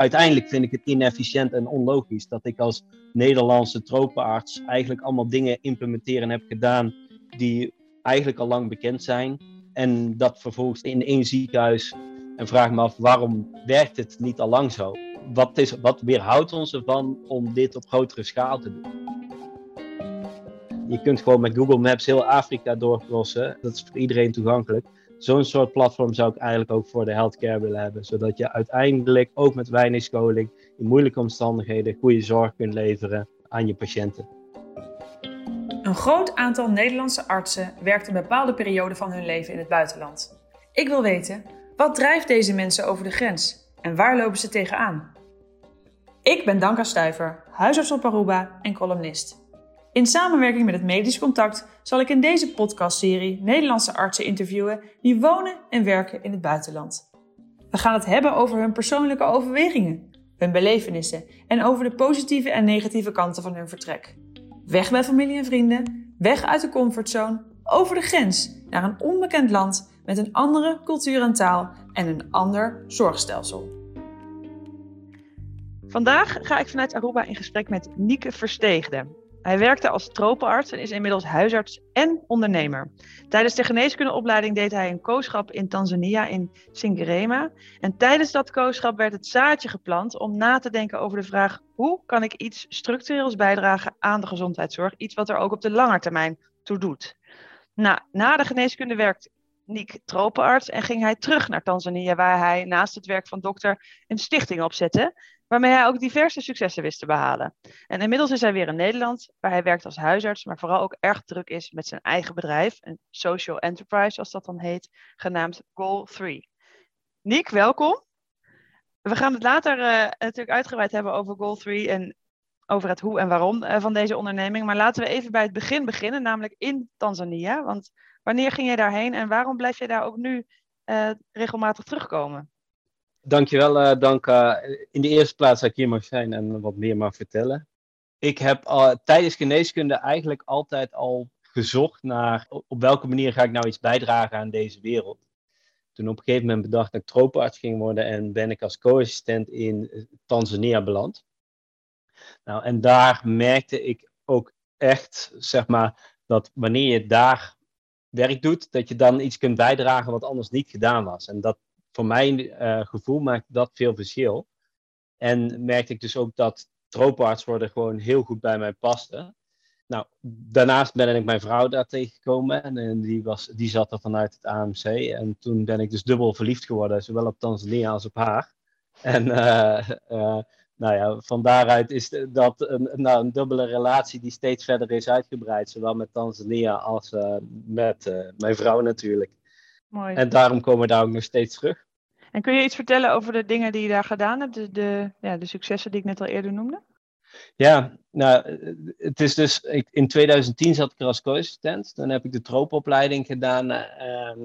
uiteindelijk vind ik het inefficiënt en onlogisch dat ik als Nederlandse tropenarts eigenlijk allemaal dingen implementeer en heb gedaan die eigenlijk al lang bekend zijn. En dat vervolgens in één ziekenhuis. En vraag me af waarom werkt het niet al lang zo? Wat, is, wat weerhoudt ons ervan om dit op grotere schaal te doen? Je kunt gewoon met Google Maps heel Afrika doorkrossen. Dat is voor iedereen toegankelijk. Zo'n soort platform zou ik eigenlijk ook voor de healthcare willen hebben. Zodat je uiteindelijk ook met weinig scholing in moeilijke omstandigheden goede zorg kunt leveren aan je patiënten. Een groot aantal Nederlandse artsen werkt een bepaalde periode van hun leven in het buitenland. Ik wil weten, wat drijft deze mensen over de grens en waar lopen ze tegenaan? Ik ben Danka Stuiver, huisarts op Aruba en columnist. In samenwerking met het Medisch Contact zal ik in deze podcastserie Nederlandse artsen interviewen die wonen en werken in het buitenland. We gaan het hebben over hun persoonlijke overwegingen, hun belevenissen en over de positieve en negatieve kanten van hun vertrek. Weg bij familie en vrienden, weg uit de comfortzone, over de grens naar een onbekend land met een andere cultuur en taal en een ander zorgstelsel. Vandaag ga ik vanuit Aruba in gesprek met Nieke Versteegde. Hij werkte als tropenarts en is inmiddels huisarts en ondernemer. Tijdens de geneeskundeopleiding deed hij een kooschap in Tanzania in Singerema. En tijdens dat kooschap werd het zaadje geplant om na te denken over de vraag: hoe kan ik iets structureels bijdragen aan de gezondheidszorg? Iets wat er ook op de lange termijn toe doet. Nou, na de geneeskunde werkt Niek tropenarts en ging hij terug naar Tanzania, waar hij naast het werk van dokter een stichting opzette waarmee hij ook diverse successen wist te behalen. En inmiddels is hij weer in Nederland, waar hij werkt als huisarts, maar vooral ook erg druk is met zijn eigen bedrijf, een social enterprise, zoals dat dan heet, genaamd Goal 3. Niek, welkom. We gaan het later uh, natuurlijk uitgebreid hebben over Goal 3 en over het hoe en waarom uh, van deze onderneming. Maar laten we even bij het begin beginnen, namelijk in Tanzania. Want wanneer ging je daarheen en waarom blijf je daar ook nu uh, regelmatig terugkomen? Dankjewel, uh, Danka. In de eerste plaats dat ik hier mag zijn en wat meer mag vertellen. Ik heb uh, tijdens geneeskunde eigenlijk altijd al gezocht naar op welke manier ga ik nou iets bijdragen aan deze wereld. Toen op een gegeven moment bedacht dat ik tropenarts ging worden en ben ik als co-assistent in Tanzania beland. Nou, en daar merkte ik ook echt, zeg maar, dat wanneer je daar werk doet, dat je dan iets kunt bijdragen wat anders niet gedaan was. En dat, voor mijn uh, gevoel maakt dat veel verschil. En merkte ik dus ook dat tropenarts worden gewoon heel goed bij mij paste. Nou, daarnaast ben ik mijn vrouw daar tegengekomen en die, was, die zat er vanuit het AMC. En toen ben ik dus dubbel verliefd geworden, zowel op Tanzania als op haar. En uh, nou ja, van daaruit is dat een, nou, een dubbele relatie die steeds verder is uitgebreid, zowel met Tanzania als met mijn vrouw natuurlijk. Mooi. En daarom komen we daar ook nog steeds terug. En kun je iets vertellen over de dingen die je daar gedaan hebt, de, de, ja, de successen die ik net al eerder noemde? Ja, nou, het is dus, ik, in 2010 zat ik er als co-assistent. Dan heb ik de troopopleiding gedaan uh,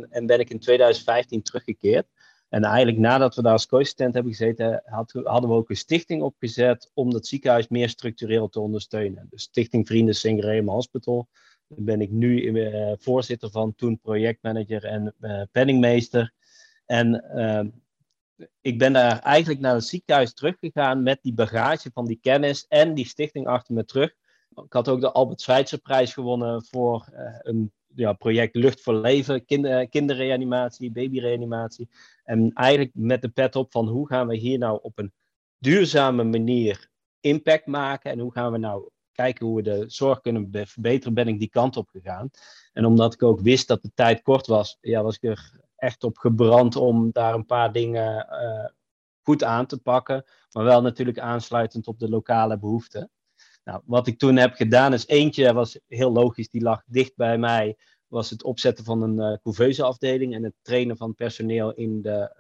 en ben ik in 2015 teruggekeerd. En eigenlijk nadat we daar als co-assistent hebben gezeten, had, hadden we ook een stichting opgezet om dat ziekenhuis meer structureel te ondersteunen. De Stichting Vrienden Singerema Hospital. Ben ik nu uh, voorzitter van, toen projectmanager en uh, penningmeester. En uh, ik ben daar eigenlijk naar het ziekenhuis teruggegaan met die bagage van die kennis en die stichting achter me terug. Ik had ook de Albert Schweitzer prijs gewonnen voor een ja, project Lucht voor Leven, kinder, kinderreanimatie, babyreanimatie. En eigenlijk met de pet op van hoe gaan we hier nou op een duurzame manier impact maken en hoe gaan we nou kijken hoe we de zorg kunnen verbeteren, ben ik die kant op gegaan. En omdat ik ook wist dat de tijd kort was, ja, was ik er echt op gebrand om daar een paar dingen uh, goed aan te pakken, maar wel natuurlijk aansluitend op de lokale behoeften. Nou, wat ik toen heb gedaan is eentje, was heel logisch, die lag dicht bij mij, was het opzetten van een uh, couveuse afdeling en het trainen van personeel in, de,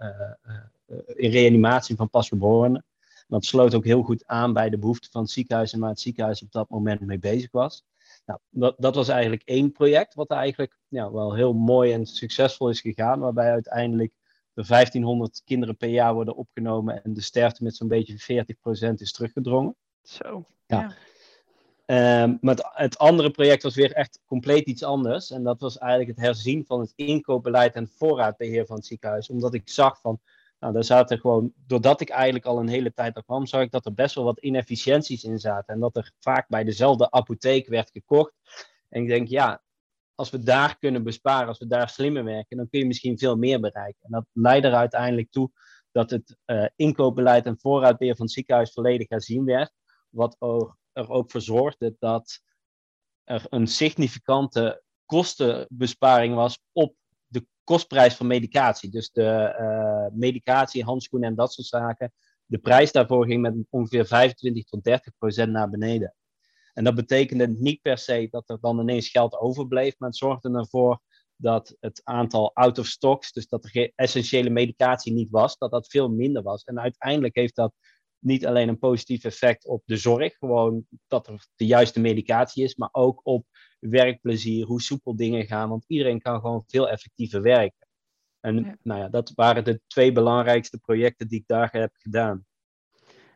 uh, in reanimatie van pasgeborenen. Dat sloot ook heel goed aan bij de behoeften van het ziekenhuis en waar het ziekenhuis op dat moment mee bezig was. Nou, dat, dat was eigenlijk één project, wat eigenlijk ja, wel heel mooi en succesvol is gegaan, waarbij uiteindelijk de 1500 kinderen per jaar worden opgenomen en de sterfte met zo'n beetje 40% is teruggedrongen. Zo. Ja. ja. Um, maar het, het, andere project was weer echt compleet iets anders. En dat was eigenlijk het herzien van het inkoopbeleid en voorraadbeheer van het ziekenhuis. Omdat ik zag van, Nou, daar zaten gewoon, doordat ik eigenlijk al een hele tijd al kwam, zag ik dat er best wel wat inefficiënties in zaten. En dat er vaak bij dezelfde apotheek werd gekocht. En ik denk, ja, als we daar kunnen besparen, als we daar slimmer werken, dan kun je misschien veel meer bereiken. En dat leidde er uiteindelijk toe dat het uh, inkoopbeleid en voorraadbeheer van het ziekenhuis volledig herzien werd. Wat er ook voor zorgde dat er een significante kostenbesparing was op de kostprijs van medicatie. Dus de uh, medicatie, handschoenen en dat soort zaken. De prijs daarvoor ging met ongeveer 25 tot 30 procent naar beneden. En dat betekende niet per se dat er dan ineens geld overbleef, maar het zorgde ervoor dat het aantal out of stocks, dus dat er essentiële medicatie niet was, dat dat veel minder was. En uiteindelijk heeft dat niet alleen een positief effect op de zorg, gewoon dat er de juiste medicatie is, maar ook op werkplezier, hoe soepel dingen gaan, want iedereen kan gewoon veel effectiever werken. En nou ja, dat waren de twee belangrijkste projecten die ik daar heb gedaan.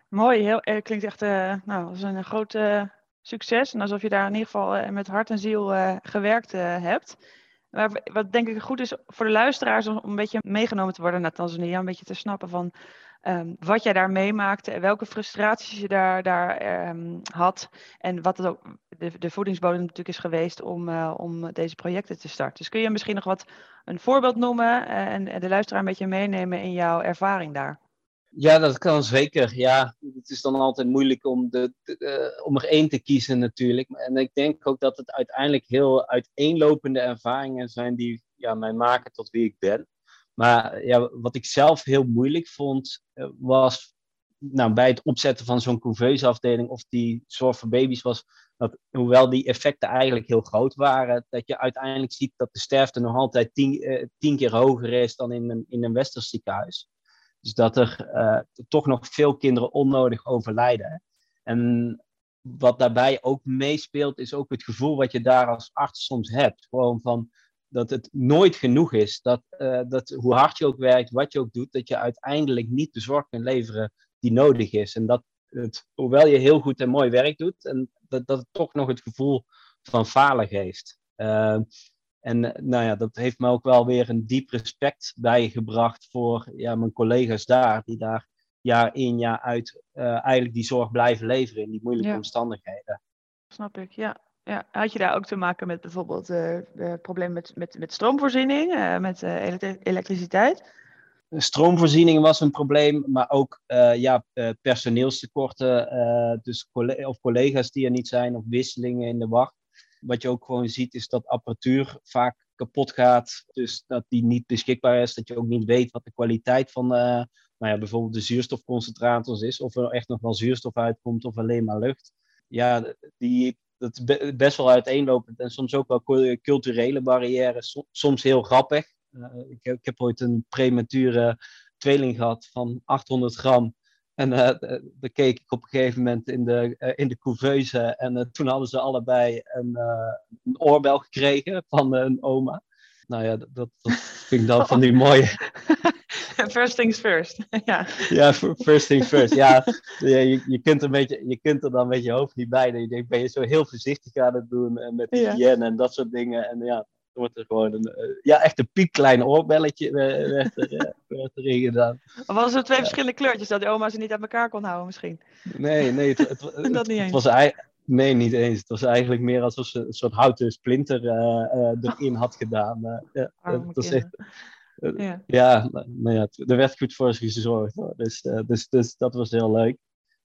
Mooi, heel, eh, klinkt echt uh, nou, als een groot uh, succes. En alsof je daar in ieder geval met hart en ziel gewerkt hebt. Maar wat denk ik goed is voor de luisteraars om een beetje meegenomen te worden naar Tanzania, een beetje te snappen van um, wat jij daar meemaakte en welke frustraties je daar, daar um, had. En wat het ook de, de voedingsbodem natuurlijk is geweest om, uh, om deze projecten te starten. Dus kun je misschien nog wat een voorbeeld noemen uh, en, en de luisteraar een beetje meenemen in jouw ervaring daar? Ja, dat kan zeker. Ja, het is dan altijd moeilijk om, de, uh, om er één te kiezen natuurlijk. En ik denk ook dat het uiteindelijk heel uiteenlopende ervaringen zijn die ja, mij maken tot wie ik ben. Maar ja, wat ik zelf heel moeilijk vond, was nou, bij het opzetten van zo'n couveuseafdeling of die zorg voor baby's, was dat hoewel die effecten eigenlijk heel groot waren, dat je uiteindelijk ziet dat de sterfte nog altijd tien, uh, tien keer hoger is dan in een, in een westers ziekenhuis. Dus dat er uh, toch nog veel kinderen onnodig overlijden. En wat daarbij ook meespeelt, is ook het gevoel wat je daar als arts soms hebt. Gewoon van dat het nooit genoeg is. Dat, uh, dat hoe hard je ook werkt, wat je ook doet, dat je uiteindelijk niet de zorg kunt leveren die nodig is. En dat het, hoewel je heel goed en mooi werk doet, en dat, dat het toch nog het gevoel van falen geeft. Uh, en eh, nou ja, dat heeft me ook wel weer een diep respect bijgebracht voor ja, mijn collega's daar, die daar jaar in jaar uit uh, eigenlijk die zorg blijven leveren in die moeilijke ja. omstandigheden. Snap ik, ja. ja. Had je daar ook te maken met bijvoorbeeld uh, het probleem met, met, met stroomvoorziening, met elektriciteit? Stroomvoorziening was een probleem, maar ook ja, personeelstekorten, dus coll of collega's die er niet zijn, of wisselingen in de wacht. Wat je ook gewoon ziet is dat apparatuur vaak kapot gaat. Dus dat die niet beschikbaar is. Dat je ook niet weet wat de kwaliteit van nou ja, bijvoorbeeld de zuurstofconcentrators is. Of er echt nog wel zuurstof uitkomt of alleen maar lucht. Ja, die, dat is best wel uiteenlopend. En soms ook wel culturele barrières. Soms heel grappig. Ik, heb, ik heb ooit een premature tweeling gehad van 800 gram. En uh, dan keek ik op een gegeven moment in de, uh, in de couveuse. En uh, toen hadden ze allebei een, een oorbel gekregen van een oma. Nou ja, dat, dat vind ik dan van die mooie. First things first. ja, ja first things first. Ja, je, je, kunt een beetje, je kunt er dan met je hoofd niet bij. En je denkt, ben je zo heel voorzichtig aan het doen met hygiëne ja. en dat soort dingen. En ja, wordt er gewoon een, uh, ja, echt een piepklein oorbelletje werd, er, werd erin gedaan. Of was er twee ja. verschillende kleurtjes dat de oma ze niet uit elkaar kon houden misschien? Nee, nee. Het, het, het, dat niet eens. was eigenlijk... Nee, niet eens. Het was eigenlijk meer alsof ze een soort houten splinter erin had gedaan. Ja, dat was echt, ja, ja, nou ja, er werd goed voor ze gezorgd. Hoor. Dus, dus, dus dat was heel leuk.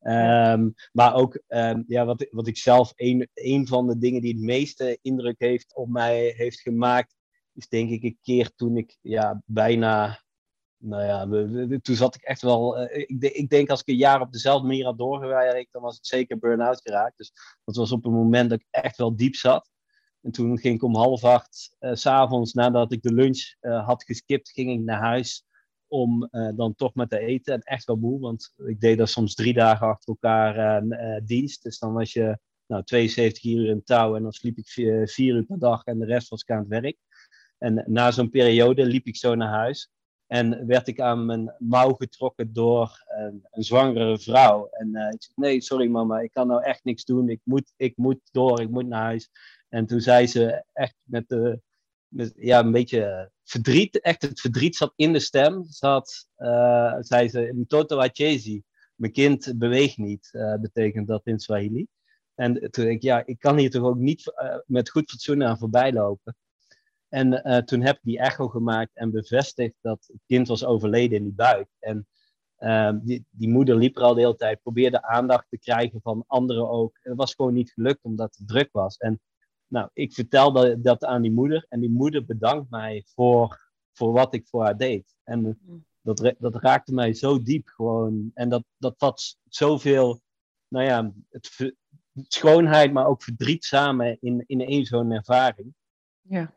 Um, maar ook um, ja, wat, wat ik zelf, een, een van de dingen die het meeste indruk heeft op mij heeft gemaakt, is denk ik een keer toen ik ja, bijna, nou ja, toen zat ik echt wel, uh, ik, ik denk als ik een jaar op dezelfde manier had doorgewerkt, dan was ik zeker burn-out geraakt. Dus dat was op een moment dat ik echt wel diep zat. En toen ging ik om half acht uh, s'avonds, nadat ik de lunch uh, had geskipt, ging ik naar huis om uh, dan toch met te eten. En echt wel moe, want ik deed dat soms drie dagen achter elkaar uh, dienst. Dus dan was je nou, 72 uur in touw en dan sliep ik vier, uur per dag en de rest was ik aan het werk. En na zo'n periode liep ik zo naar huis en werd ik aan mijn mouw getrokken door een, een zwangere vrouw. En ik zei, nee, sorry mama, ik kan nou echt niks doen. Ik moet, ik moet door, ik moet naar huis. En toen zei ze echt met de ja, een beetje verdriet, echt het verdriet zat in de stem. Zat, uh, zei ze, mtoto achezi, mijn kind beweegt niet, uh, betekent dat in Swahili. En toen ik, ja, ik kan hier toch ook niet uh, met goed fatsoen aan voorbij lopen. En toen heb ik die echo gemaakt en bevestigd dat het kind was overleden in die buik. En die, die moeder liep er al de hele tijd, probeerde aandacht te krijgen van anderen ook. Het was gewoon niet gelukt omdat het druk was. En nou, ik vertelde dat aan die moeder en die moeder bedankt mij voor, voor wat ik voor haar deed. En mm. dat, dat raakte mij zo diep gewoon. En dat, dat vat zoveel, nou ja, het, schoonheid, maar ook verdriet samen in, in één zo'n ervaring. Ja.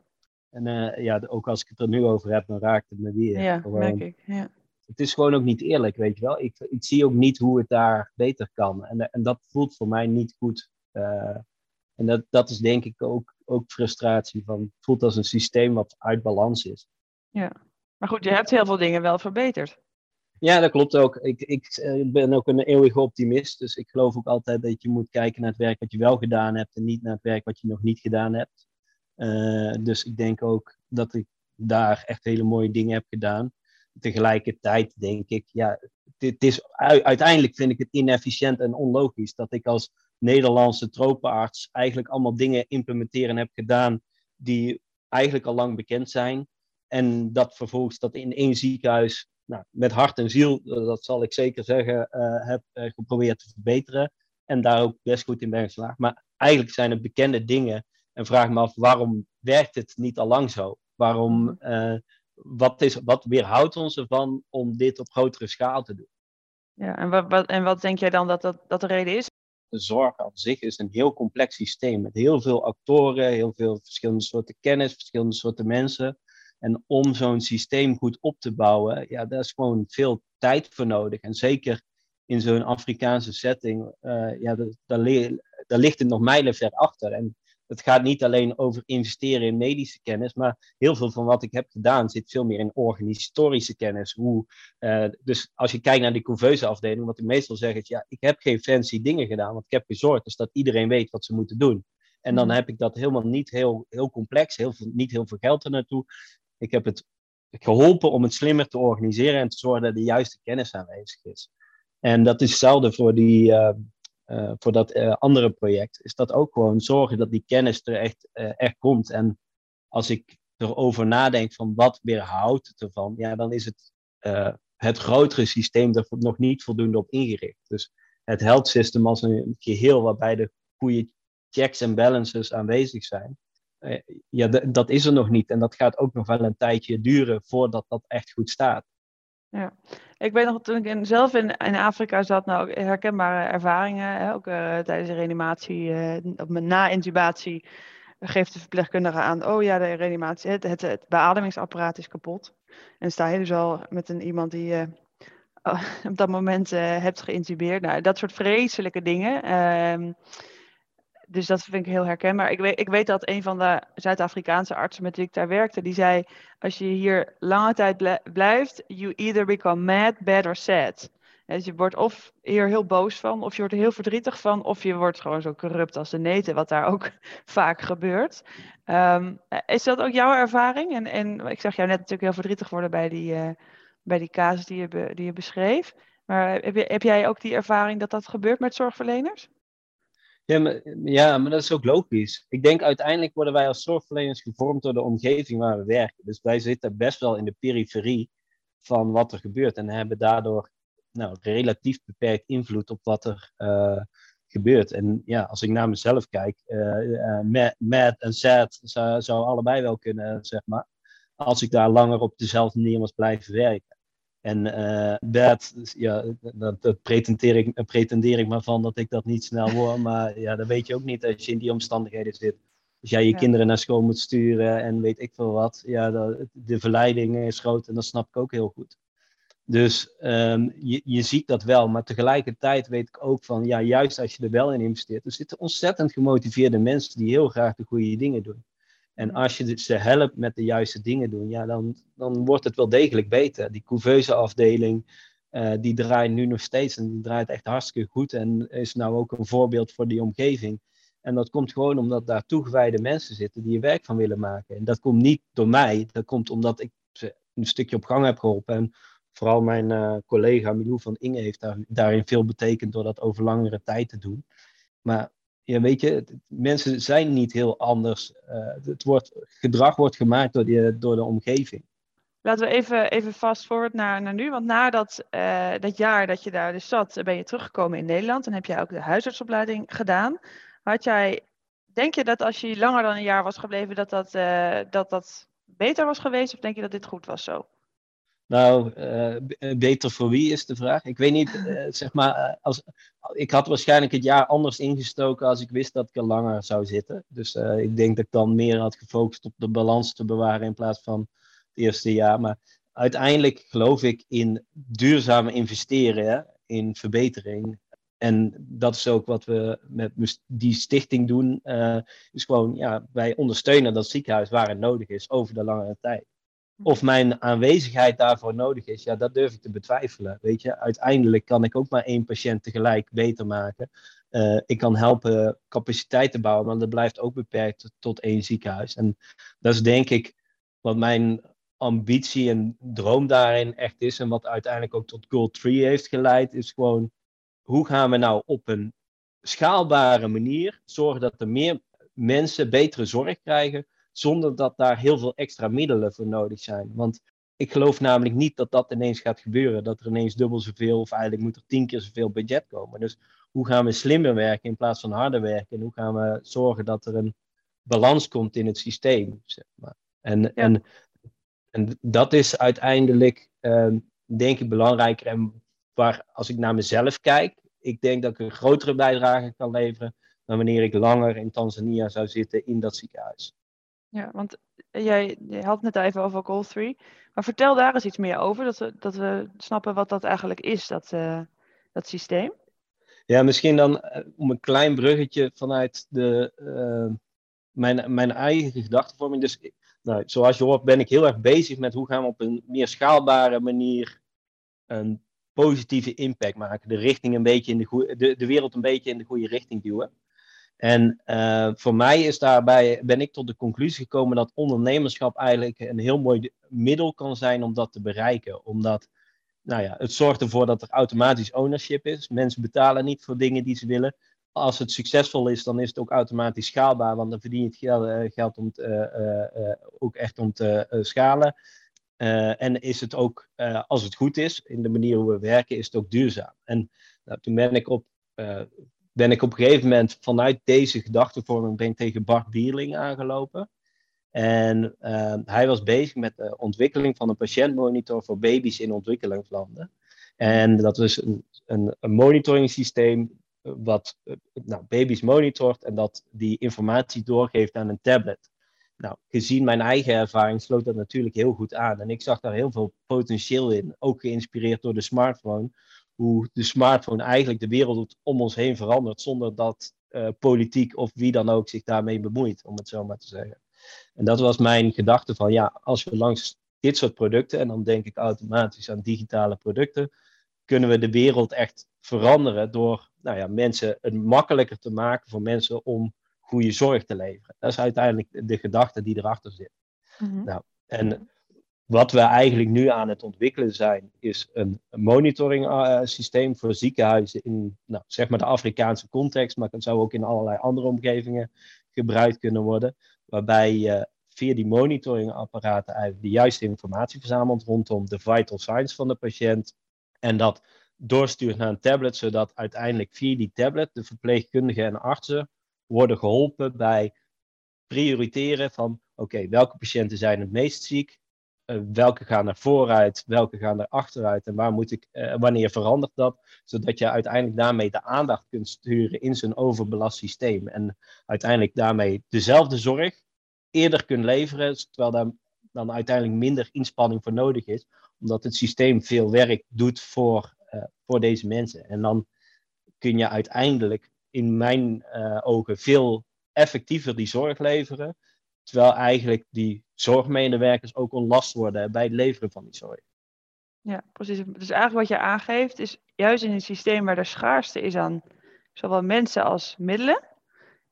En uh, ja, ook als ik het er nu over heb, dan raakt het me weer. Ja, gewoon, merk ik. Ja. Het is gewoon ook niet eerlijk, weet je wel. Ik, ik zie ook niet hoe het daar beter kan. En, en dat voelt voor mij niet goed. Uh, en dat, dat is denk ik ook, ook frustratie van, het voelt als een systeem wat uit balans is. Ja, maar goed, je hebt heel veel dingen wel verbeterd. Ja, dat klopt ook. Ik, ik eh, ben ook een eeuwige optimist, dus ik geloof ook altijd dat je moet kijken naar het werk wat je wel gedaan hebt en niet naar het werk wat je nog niet gedaan hebt. Uh, dus ik denk ook dat ik daar echt hele mooie dingen heb gedaan. Tegelijkertijd denk ik, ja, het is, uiteindelijk vind ik het inefficiënt en onlogisch dat ik als Nederlandse tropenarts eigenlijk allemaal dingen implementeren heb gedaan die eigenlijk al lang bekend zijn. En dat vervolgens dat in één ziekenhuis nou, met hart en ziel, eh, dat zal ik zeker zeggen, uh, heb uh, geprobeerd te verbeteren. En daar ook best goed in ben geslaagd. Maar eigenlijk zijn het bekende dingen. En vraag me af, waarom werkt het niet al lang zo? Waarom, wat, is, wat weerhoudt ons ervan om dit op grotere schaal te doen? Ja, en wat, wat, en wat denk jij dan dat, dat, dat de reden is? De zorg aan zich is een heel complex systeem met heel veel actoren, heel veel verschillende soorten kennis, verschillende soorten mensen. En om zo'n systeem goed op te bouwen, ja, daar is gewoon veel tijd voor nodig. En zeker in zo'n Afrikaanse setting, uh, ja, daar, daar ligt het nog mijlenver achter. En het gaat niet alleen over investeren in medische kennis, maar heel veel van wat ik heb gedaan zit veel meer in organisatorische kennis. Hoe, uh, dus als je kijkt naar die couveuse afdeling, wat ik meestal zeg is, ja, ik heb geen fancy dingen gedaan, want ik heb gezorgd dus dat iedereen weet wat ze moeten doen. En dan mhm. heb ik dat helemaal niet heel, heel complex, heel veel, niet heel veel geld er naartoe. Ik heb het geholpen om het slimmer te organiseren en te zorgen dat de juiste kennis aanwezig is. En dat is hetzelfde voor die, uh, uh, voor dat uh, andere project, is dat ook gewoon zorgen dat die kennis er echt, uh, echt komt. En als ik erover nadenk van wat weerhoudt het ervan, ja, dan is het het grotere systeem er nog niet voldoende op ingericht. Dus het health system als een geheel waarbij de goede checks en balances aanwezig zijn, ja, dat is er nog niet. En dat gaat ook nog wel een tijdje duren voordat dat echt goed staat. Ja, ik weet nog toen ik in, zelf in, in Afrika zat, nou herkenbare ervaringen, hè, ook uh, tijdens de reanimatie, uh, na intubatie geeft de verpleegkundige aan, oh ja, de reanimatie, het, het, het beademingsapparaat is kapot. En sta je dus al met een iemand die je uh, op dat moment hebt geïntubeerd. Nou, dat soort vreselijke dingen. Ehm, dus dat vind ik heel herkenbaar. Ik weet, ik weet dat een van de Zuid-Afrikaanse artsen met wie ik daar werkte, die zei: Als je hier lange tijd blijft, you either become mad, bad or sad. Dus je wordt of hier heel boos van, of je wordt er heel verdrietig van, of je wordt gewoon zo corrupt als de neten, wat daar ook vaak gebeurt. Um, is dat ook jouw ervaring? En, en ik zag jou net natuurlijk heel verdrietig worden bij die, uh, bij die casus die je, die je beschreef. Maar heb jij ook die ervaring dat dat gebeurt met zorgverleners? Ja maar, dat is ook logisch. Ik denk uiteindelijk worden wij als zorgverleners gevormd door de omgeving waar we werken. Dus wij zitten best wel in de periferie van wat er gebeurt en hebben daardoor nou, relatief beperkt invloed op wat er uh, gebeurt. En ja, als ik naar mezelf kijk, uh, mad en sad zou, zou allebei wel kunnen, zeg maar. Als ik daar langer op dezelfde manier was blijven werken. En uh, dat, ja, dat, dat pretendeer, ik, pretendeer ik maar van dat ik dat niet snel word. Maar ja, dat weet je ook niet als je in die omstandigheden zit. Als jij je kinderen naar school moet sturen en weet ik veel wat. Ja, de, de verleiding is groot en dat snap ik ook heel goed. Dus um, je, je ziet dat wel, maar tegelijkertijd weet ik ook van, ja, juist als je er wel in investeert, er zitten ontzettend gemotiveerde mensen die heel graag de goede dingen doen. En als je ze helpt met de juiste dingen doen, ja, dan, dan wordt het wel degelijk beter. Die couveuse afdeling, uh, die draait nu nog steeds en die draait echt hartstikke goed en is nou ook een voorbeeld voor die omgeving. En dat komt gewoon omdat daar toegewijde mensen zitten die er werk van willen maken. En dat komt niet door mij, dat komt omdat ik een stukje op gang heb geholpen. En vooral mijn uh, collega Milou van Inge heeft daar, daarin veel betekend door dat over langere tijd te doen. Maar ja, weet je, mensen zijn niet heel anders. Uh, het wordt, gedrag wordt gemaakt door, die, door de omgeving. Laten we even, even fast forward naar, naar nu. Want na dat, uh, dat jaar dat je daar dus zat, ben je teruggekomen in Nederland. En heb jij ook de huisartsopleiding gedaan. Had jij, denk je dat als je langer dan een jaar was gebleven, dat dat, uh, dat, dat beter was geweest? Of denk je dat dit goed was zo? Nou, uh, beter voor wie is de vraag. Ik weet niet, uh, zeg maar, als, ik had waarschijnlijk het jaar anders ingestoken als ik wist dat ik er langer zou zitten. Dus ik denk dat ik dan meer had gefocust op de balans te bewaren in plaats van het eerste jaar. Maar uiteindelijk geloof ik in duurzame investeren, hè, in verbetering. En dat is ook wat we met die stichting doen. Is gewoon, ja, wij ondersteunen dat ziekenhuis waar het nodig is over de langere tijd. Of mijn aanwezigheid daarvoor nodig is, ja, dat durf ik te betwijfelen. Weet je, uiteindelijk kan ik ook maar één patiënt tegelijk beter maken. Uh, ik kan helpen capaciteit te bouwen, maar dat blijft ook beperkt tot één ziekenhuis. En dat is denk ik wat mijn ambitie en droom daarin echt is. En wat uiteindelijk ook tot Goal 3 heeft geleid, is gewoon hoe gaan we nou op een schaalbare manier zorgen dat er meer mensen betere zorg krijgen, zonder dat daar heel veel extra middelen voor nodig zijn. Want ik geloof namelijk niet dat dat ineens gaat gebeuren, dat er ineens dubbel zoveel of eigenlijk moet er tien keer zoveel budget komen. Dus hoe gaan we slimmer werken in plaats van harder werken? En hoe gaan we zorgen dat er een balans komt in het systeem? Zeg maar. en, ja. en, en dat is uiteindelijk, uh, denk ik, belangrijker. En waar, als ik naar mezelf kijk, ik denk dat ik een grotere bijdrage kan leveren dan wanneer ik langer in Tanzania zou zitten in dat ziekenhuis. Ja, want jij, had net even over Goal 3. Maar vertel daar eens iets meer over, dat we, dat we snappen wat dat eigenlijk is, dat, uh, dat systeem. Ja, misschien dan uh, om een klein bruggetje vanuit de, uh, mijn, mijn eigen gedachtenvorming. Dus nou, zoals je hoort ben ik heel erg bezig met hoe gaan we op een meer schaalbare manier een positieve impact maken. De, richting een beetje in de, goeie, de, de wereld een beetje in de goede richting duwen. En uh, voor mij is daarbij, ben ik tot de conclusie gekomen dat ondernemerschap eigenlijk een heel mooi middel kan zijn om dat te bereiken. Omdat nou ja, het zorgt ervoor dat er automatisch ownership is. Mensen betalen niet voor dingen die ze willen. Als het succesvol is, dan is het ook automatisch schaalbaar, want dan verdien je het geld, uh, geld om te, uh, ook echt om te schalen. en is het ook, als het goed is, in de manier hoe we werken, is het ook duurzaam. En nou, toen ben ik op ben ik op een gegeven moment vanuit deze gedachtevorming ben tegen Bart Bierling aangelopen. En uh, hij was bezig met de ontwikkeling van een patiëntmonitor voor baby's in ontwikkelingslanden. En dat is een, een, een monitoring systeem wat nou, baby's monitort en dat die informatie doorgeeft aan een tablet. Nou, gezien mijn eigen ervaring sloot dat natuurlijk heel goed aan. En ik zag daar heel veel potentieel in, ook geïnspireerd door de smartphone hoe de smartphone eigenlijk de wereld om ons heen verandert, zonder dat uh, politiek of wie dan ook zich daarmee bemoeit, om het zo maar te zeggen. En dat was mijn gedachte van, ja, als we langs dit soort producten, en dan denk ik automatisch aan digitale producten, kunnen we de wereld echt veranderen door nou ja, mensen het makkelijker te maken voor mensen om goede zorg te leveren. Dat is uiteindelijk de gedachte die erachter zit. Mm-hmm. Nou, en wat we eigenlijk nu aan het ontwikkelen zijn, is een monitoring uh, systeem voor ziekenhuizen in nou, zeg maar de Afrikaanse context, maar het zou ook in allerlei andere omgevingen gebruikt kunnen worden, waarbij je via die monitoringapparaten eigenlijk de juiste informatie verzamelt rondom de vital signs van de patiënt en dat doorstuurt naar een tablet, zodat uiteindelijk via die tablet de verpleegkundigen en artsen worden geholpen bij prioriteren van oké, welke patiënten zijn het meest ziek, welke gaan naar vooruit, welke gaan er achteruit? En waar moet ik, uh, wanneer verandert dat, zodat je uiteindelijk daarmee de aandacht kunt sturen in zo'n overbelast systeem. En uiteindelijk daarmee dezelfde zorg eerder kunt leveren, terwijl daar dan uiteindelijk minder inspanning voor nodig is, omdat het systeem veel werk doet voor, uh, voor deze mensen. En dan kun je uiteindelijk in mijn ogen veel effectiever die zorg leveren, Terwijl eigenlijk die zorgmedewerkers ook ontlast worden bij het leveren van die zorg. Ja, precies. Dus eigenlijk wat je aangeeft is juist in een systeem waar er schaarste is aan zowel mensen als middelen,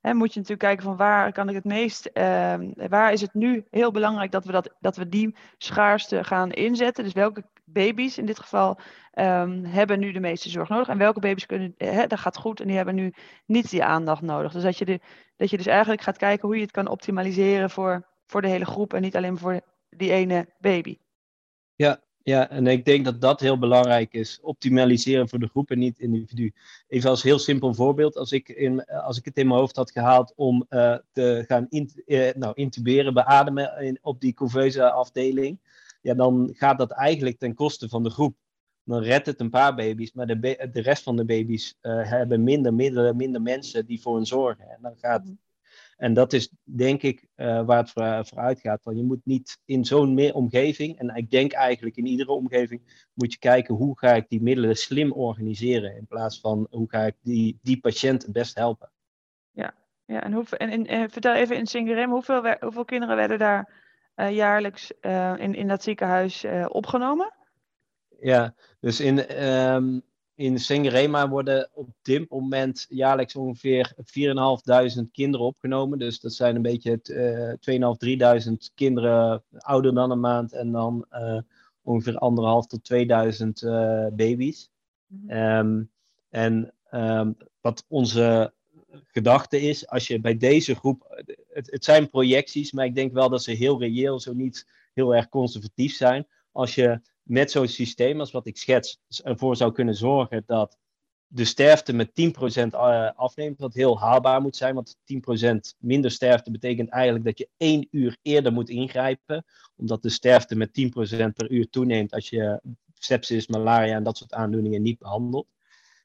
hè, moet je natuurlijk kijken van waar kan ik het meest, ehm, waar is het nu heel belangrijk dat we, dat, dat we die schaarste gaan inzetten. Dus welke baby's in dit geval ehm, hebben nu de meeste zorg nodig en welke baby's kunnen, hè, dat gaat goed en die hebben nu niet die aandacht nodig. Dus dat je, de, dat je dus eigenlijk gaat kijken hoe je het kan optimaliseren voor, voor de hele groep en niet alleen voor die ene baby. Ja, ja, en ik denk dat dat heel belangrijk is. Optimaliseren voor de groep en niet individu. Even als heel simpel voorbeeld. Als ik, in, als ik het in mijn hoofd had gehaald om uh, te gaan in, uh, nou, intuberen, beademen in, op die couveuse afdeling. Ja, dan gaat dat eigenlijk ten koste van de groep. Dan redt het een paar baby's, maar de, de rest van de baby's uh, hebben minder middelen, minder mensen die voor hen zorgen. En dan gaat mhm. En dat is denk ik uh, waar het voor, voor uitgaat. Want je moet niet in zo'n meer omgeving, en ik denk eigenlijk in iedere omgeving, moet je kijken hoe ga ik die middelen slim organiseren. In plaats van hoe ga ik die, die patiënt het best helpen. Ja, ja en, hoe, en, en, vertel even in Singerem, hoeveel, hoeveel kinderen werden daar uh, jaarlijks uh, in, in dat ziekenhuis opgenomen? Ja, dus in, um, in Sengerema worden op dit moment jaarlijks ongeveer 4.500 kinderen opgenomen. Dus dat zijn een beetje uh, 2.500, 3.000 kinderen ouder dan een maand en dan uh, ongeveer 1.500 tot 2.000 uh, baby's. Mm -hmm. um, en um, wat onze gedachte is, als je bij deze groep, het, het zijn projecties, maar ik denk wel dat ze heel reëel, zo niet heel erg conservatief zijn. Als je met zo'n systeem als wat ik schets ervoor zou kunnen zorgen dat de sterfte met 10% eh, afneemt, wat heel haalbaar moet zijn. Want 10% minder sterfte betekent eigenlijk dat je één uur eerder moet ingrijpen, omdat de sterfte met 10% per uur toeneemt als je sepsis, malaria en dat soort aandoeningen niet behandelt.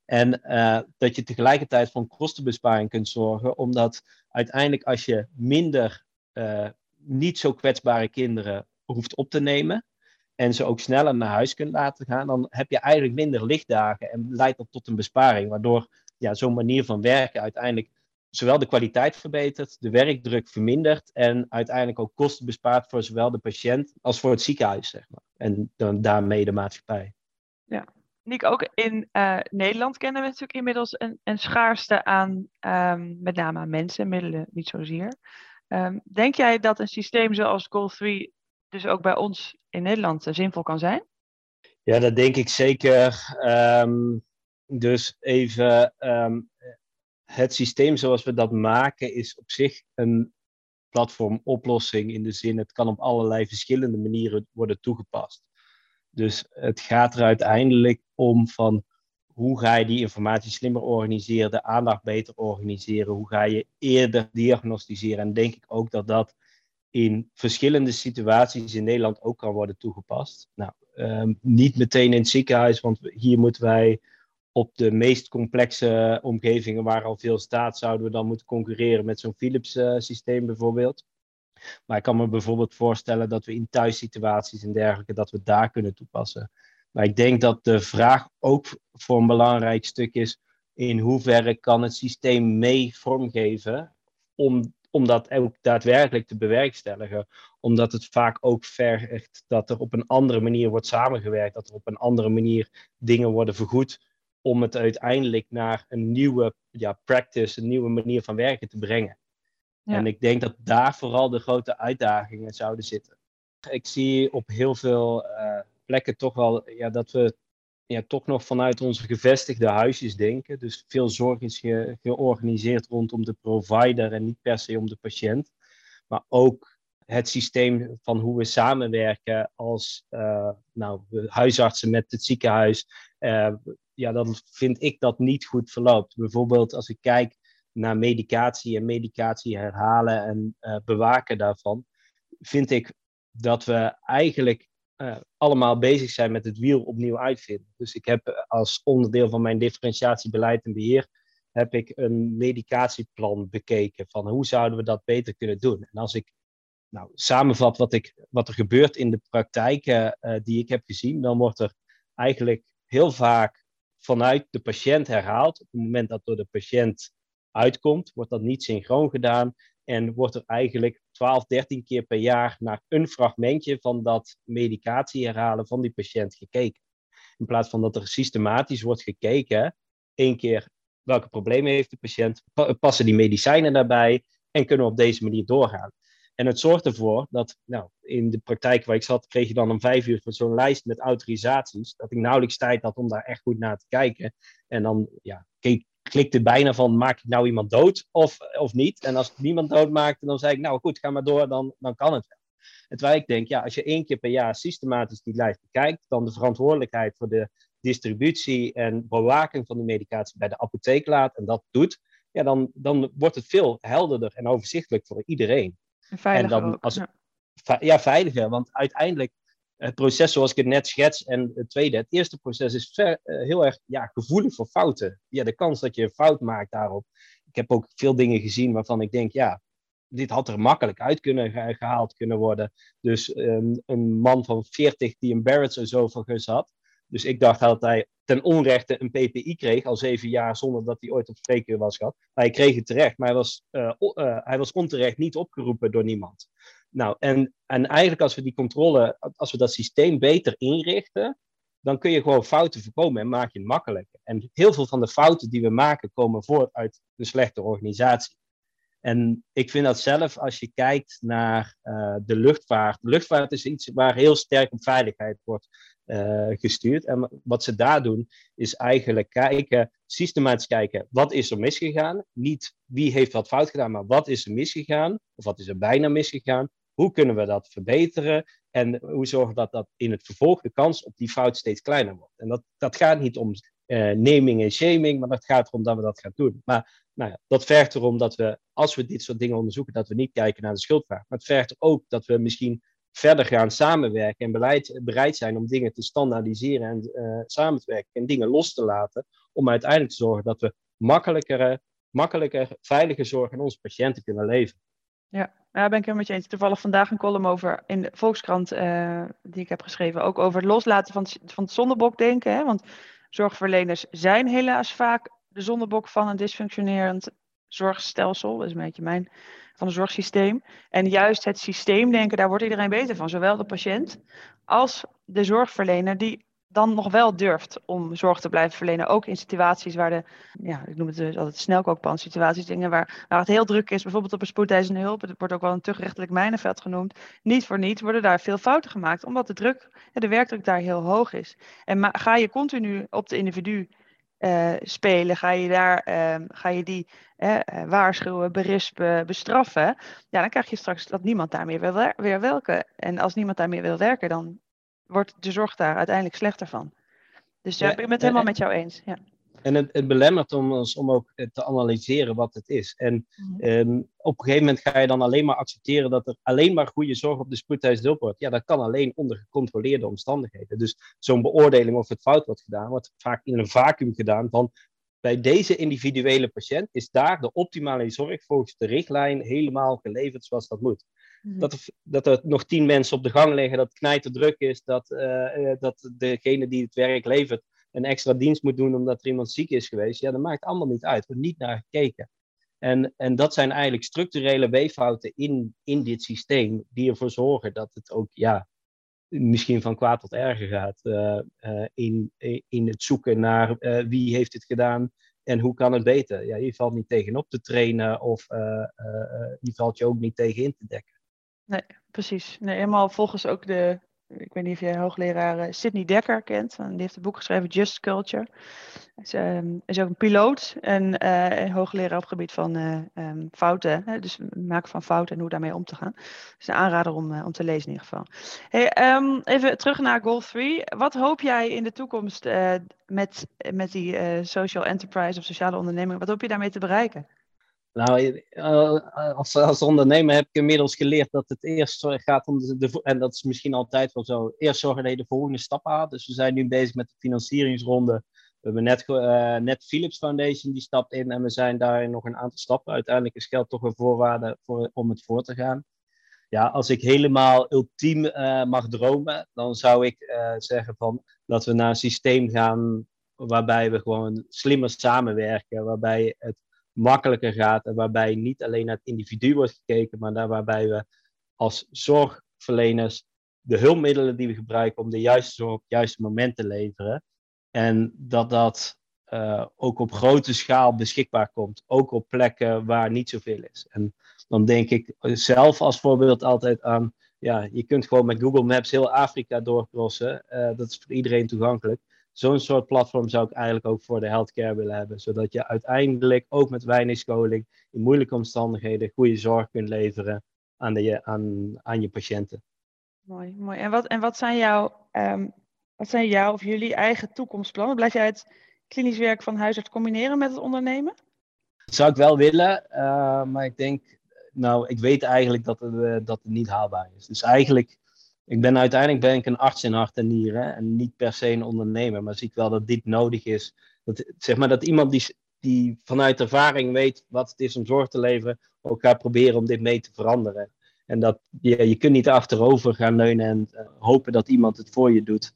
En uh, dat je tegelijkertijd voor kostenbesparing kunt zorgen, omdat uiteindelijk als je minder uh, niet zo kwetsbare kinderen hoeft op te nemen, en ze ook sneller naar huis kunt laten gaan, dan heb je eigenlijk minder lichtdagen en leidt dat tot een besparing. Waardoor ja, zo'n manier van werken uiteindelijk zowel de kwaliteit verbetert, de werkdruk vermindert en uiteindelijk ook kosten bespaart voor zowel de patiënt als voor het ziekenhuis, zeg maar. En dan daarmee de maatschappij. Ja, Nick, ook in uh, Nederland kennen we natuurlijk inmiddels een, een schaarste aan, um, met name aan mensen, middelen niet zozeer. Um, denk jij dat een systeem zoals Goal 3 dus ook bij ons in Nederland uh, zinvol kan zijn? Ja, dat denk ik zeker. Um, dus even, um, het systeem zoals we dat maken is op zich een platformoplossing in de zin, het kan op allerlei verschillende manieren worden toegepast. Dus het gaat er uiteindelijk om van hoe ga je die informatie slimmer organiseren, de aandacht beter organiseren, hoe ga je eerder diagnosticeren. En denk ik ook dat dat in verschillende situaties in Nederland ook kan worden toegepast. Nou, um, niet meteen in het ziekenhuis, want hier moeten wij op de meest complexe omgevingen waar al veel staat, zouden we dan moeten concurreren met zo'n Philips uh, systeem bijvoorbeeld. Maar ik kan me bijvoorbeeld voorstellen dat we in thuissituaties en dergelijke, dat we daar kunnen toepassen. Maar ik denk dat de vraag ook voor een belangrijk stuk is, in hoeverre kan het systeem mee vormgeven om om dat ook daadwerkelijk te bewerkstelligen. Omdat het vaak ook vergt dat er op een andere manier wordt samengewerkt, dat er op een andere manier dingen worden vergoed om het uiteindelijk naar een nieuwe ja, practice, een nieuwe manier van werken te brengen. Ja. En ik denk dat daar vooral de grote uitdagingen zouden zitten. Ik zie op heel veel uh, plekken toch wel ja, dat we ja, toch nog vanuit onze gevestigde huisjes denken. Dus veel zorg is ge georganiseerd rondom de provider en niet per se om de patiënt. Maar ook het systeem van hoe we samenwerken als uh, nou, huisartsen met het ziekenhuis. Uh, ja, dan vind ik dat niet goed verloopt. Bijvoorbeeld als ik kijk naar medicatie en medicatie herhalen en uh, bewaken daarvan, vind ik dat we eigenlijk uh, allemaal bezig zijn met het wiel opnieuw uitvinden. Dus ik heb eh, als onderdeel van mijn differentiatiebeleid en beheer heb ik een medicatieplan bekeken van hoe zouden we dat beter kunnen doen. En als ik nou, samenvat wat, ik, wat er gebeurt in de praktijken uh, die ik heb gezien, dan wordt er eigenlijk heel vaak vanuit de patiënt herhaald. Op het moment dat door de patiënt uitkomt, wordt dat niet synchroon gedaan. En wordt er eigenlijk 12, 13 keer per jaar naar een fragmentje van dat medicatie herhalen van die patiënt gekeken. In plaats van dat er systematisch wordt gekeken, één keer welke problemen heeft de patiënt, passen die medicijnen daarbij en kunnen we op deze manier doorgaan. En het zorgt ervoor dat, nou, in de praktijk waar ik zat, kreeg je dan om vijf uur voor zo'n lijst met autorisaties, dat ik nauwelijks tijd had om daar echt goed naar te kijken. En dan, ja, keek, klikte bijna van, maak ik nou iemand dood of, of niet? En als ik niemand dood maakte, dan zei ik, nou goed, ga maar door, dan, dan kan het wel. En terwijl ik denk, ja, als je één keer per jaar systematisch die lijst bekijkt, dan de verantwoordelijkheid voor de distributie en bewaking van de medicatie bij de apotheek laat en dat doet, ja, dan, dan wordt het veel helderder en overzichtelijk voor iedereen. Veiliger en dan, als, ja. ja, veiliger, want uiteindelijk het proces zoals ik het net schets en het tweede, het eerste proces is eh, heel erg ja, gevoelig voor fouten. Ja, de kans dat je een fout maakt daarop. Ik heb ook veel dingen gezien waarvan ik denk, ja, dit had er makkelijk uit kunnen gehaald kunnen worden. Dus um, een man van 40 die een Barrett's esophagus had. Dus ik dacht dat hij ten onrechte een PPI kreeg, al zeven jaar zonder dat hij ooit op spreekuur was gehad. Maar hij kreeg het terecht, maar hij was, uh, uh, hij was onterecht niet opgeroepen door niemand. Nou, en, en eigenlijk als we die controle, als we dat systeem beter inrichten, dan kun je gewoon fouten voorkomen en maak je het makkelijker. En heel veel van de fouten die we maken komen voort uit een slechte organisatie. En ik vind dat zelf, als je kijkt naar uh, de luchtvaart. De luchtvaart is iets waar heel sterk op veiligheid wordt uh, gestuurd. En wat ze daar doen, is eigenlijk kijken, systematisch kijken, wat is er misgegaan? Niet wie heeft wat fout gedaan, maar wat is er misgegaan? Of wat is er bijna misgegaan? Hoe kunnen we dat verbeteren? En hoe zorgen dat dat in het vervolg de kans op die fout steeds kleiner wordt? En dat, dat gaat niet om uh, naming en shaming, maar dat gaat erom dat we dat gaan doen. Maar nou ja, dat vergt erom dat we, als we dit soort dingen onderzoeken, dat we niet kijken naar de schuldvraag. Maar het vergt ook dat we misschien verder gaan samenwerken en beleid, bereid zijn om dingen te standaardiseren en uh, samen te werken en dingen los te laten, om uiteindelijk te zorgen dat we makkelijker, makkelijker veilige zorg aan onze patiënten kunnen leveren. Ja, daar ben ik het met je eens. Toevallig vandaag een column over in de Volkskrant uh, die ik heb geschreven, ook over het loslaten van, van het zondebokdenken. Hè? Want zorgverleners zijn helaas vaak de zondebok van een dysfunctionerend zorgstelsel. Dat is een beetje mijn van het zorgsysteem. En juist het systeemdenken, daar wordt iedereen beter van. Zowel de patiënt als de zorgverlener die dan nog wel durft om zorg te blijven verlenen. Ook in situaties waar de, ja, ik noem het dus altijd snelkookpan situaties, dingen waar, waar het heel druk is. Bijvoorbeeld op een spoedeisende hulp. Het wordt ook wel een tuchtrechtelijk mijnenveld genoemd. Niet voor niets worden daar veel fouten gemaakt. Omdat de druk, de werkdruk daar heel hoog is. En ga je continu op de individu uh, spelen, ga je, daar, uh, ga je die uh, waarschuwen, berispen, bestraffen, ja, dan krijg je straks dat niemand daar meer wil weer werken. En als niemand daar meer wil werken, dan wordt de zorg daar uiteindelijk slechter van. Dus ja, ik ben het helemaal met jou eens. Ja. En het, het belemmert ons om ook te analyseren wat het is. En mhm. Ehm, op een gegeven moment ga je dan alleen maar accepteren dat er alleen maar goede zorg op de spoedhuisdulp wordt. Ja, dat kan alleen onder gecontroleerde omstandigheden. Dus zo'n beoordeling of het fout wordt gedaan, wordt vaak in een vacuüm gedaan van bij deze individuele patiënt is daar de optimale zorg volgens de richtlijn helemaal geleverd zoals dat moet. Mhm. dat, er, dat er nog tien mensen op de gang liggen, dat het knijter druk is, dat, uh, dat degene die het werk levert een extra dienst moet doen omdat er iemand ziek is geweest, ja, dat maakt allemaal niet uit. Er wordt niet naar gekeken. En, en dat zijn eigenlijk structurele weeffouten in, in dit systeem die ervoor zorgen dat het ook ja, misschien van kwaad tot erger gaat uh, uh, in, in het zoeken naar uh, wie heeft het gedaan en hoe kan het beter. Ja, je valt niet tegenop te trainen of je valt je ook niet tegen in te dekken. Nee, precies. Nee, helemaal volgens ook de ik weet niet of jij hoogleraar uh, Sidney Dekker kent. Die heeft een boek geschreven, Just Culture. Hij is, um, is ook een piloot en uh, hoogleraar op het gebied van uh, um, fouten. Hè, dus maken van fouten en hoe daarmee om te gaan. Dus een aanrader om, om te lezen in ieder geval. Um, even terug naar Goal 3. Wat hoop jij in de toekomst met, met die social enterprise of sociale onderneming? Wat hoop je daarmee te bereiken? Nou, eh, als, als ondernemer heb ik inmiddels geleerd dat het eerst gaat om de, en dat is misschien altijd wel zo, eerst zorgen dat je de volgende stap haalt. Dus we zijn nu bezig met de financieringsronde. We hebben net, uh, net Philips Foundation die stapt in en we zijn daarin nog een aantal stappen. Uiteindelijk is geld toch een voorwaarde voor, om het voor te gaan. Ja, als ik helemaal ultiem mag dromen, dan zou ik zeggen van dat we naar een systeem gaan waarbij we gewoon slimmer samenwerken, waarbij het makkelijker gaat en waarbij niet alleen naar het individu wordt gekeken, maar daar waarbij we als zorgverleners de hulpmiddelen die we gebruiken om de juiste zorg op het juiste moment te leveren. En dat dat ook op grote schaal beschikbaar komt. Ook op plekken waar niet zoveel is. En dan denk ik zelf als voorbeeld altijd aan, ja, je kunt gewoon met Google Maps heel Afrika doorcrossen. dat is voor iedereen toegankelijk zo'n soort platform zou ik eigenlijk ook voor de healthcare willen hebben. Zodat je uiteindelijk ook met weinig scholing in moeilijke omstandigheden goede zorg kunt leveren aan, de, aan, aan je patiënten. Mooi, mooi. En wat, en wat zijn jouw, ehm, wat zijn jouw of jullie eigen toekomstplannen? Blijf jij het klinisch werk van huisarts combineren met het ondernemen? Dat zou ik wel willen, uh, maar ik denk, nou, ik weet eigenlijk dat het, uh, dat het niet haalbaar is. Dus eigenlijk ik ben uiteindelijk ben ik een arts in hart en nieren en niet per se een ondernemer, maar zie ik wel dat dit nodig is. Dat, zeg maar dat iemand die, die vanuit ervaring weet wat het is om zorg te leveren, ook gaat proberen om dit mee te veranderen. En dat je, je kunt niet achterover gaan leunen en uh, hopen dat iemand het voor je doet.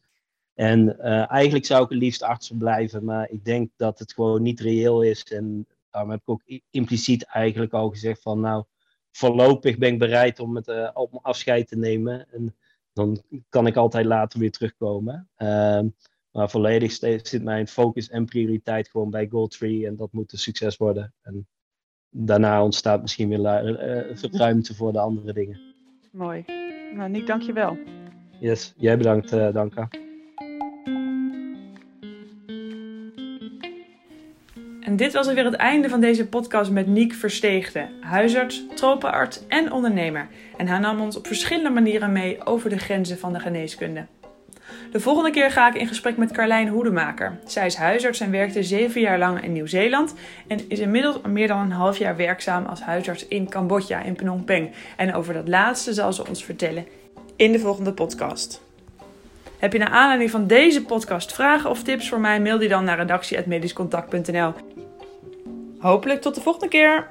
En uh, eigenlijk zou ik het liefst arts blijven, maar ik denk dat het gewoon niet reëel is. En daarom heb ik ook impliciet eigenlijk al gezegd van nou, voorlopig ben ik bereid om het om afscheid te nemen. En dan kan ik altijd later weer terugkomen. Uh, maar volledig zit mijn focus en prioriteit gewoon bij Goldtree en dat moet een succes worden. En daarna ontstaat misschien weer uh, ruimte voor de andere dingen. Mooi. Nou, Nick, dank je wel. Yes, jij bedankt, uh, Danka. En dit was weer het einde van deze podcast met Niek Versteegde, huisarts, tropenarts en ondernemer. En hij nam ons op verschillende manieren mee over de grenzen van de geneeskunde. De volgende keer ga ik in gesprek met Carlijn Hoedemaker. Zij is huisarts en werkte zeven jaar lang in Nieuw-Zeeland en is inmiddels meer dan een half jaar werkzaam als huisarts in Cambodja, in Phnom Penh. En over dat laatste zal ze ons vertellen in de volgende podcast. Heb je naar aanleiding van deze podcast vragen of tips voor mij? Mail die dan naar redactie.medischcontact.nl. Hopelijk tot de volgende keer.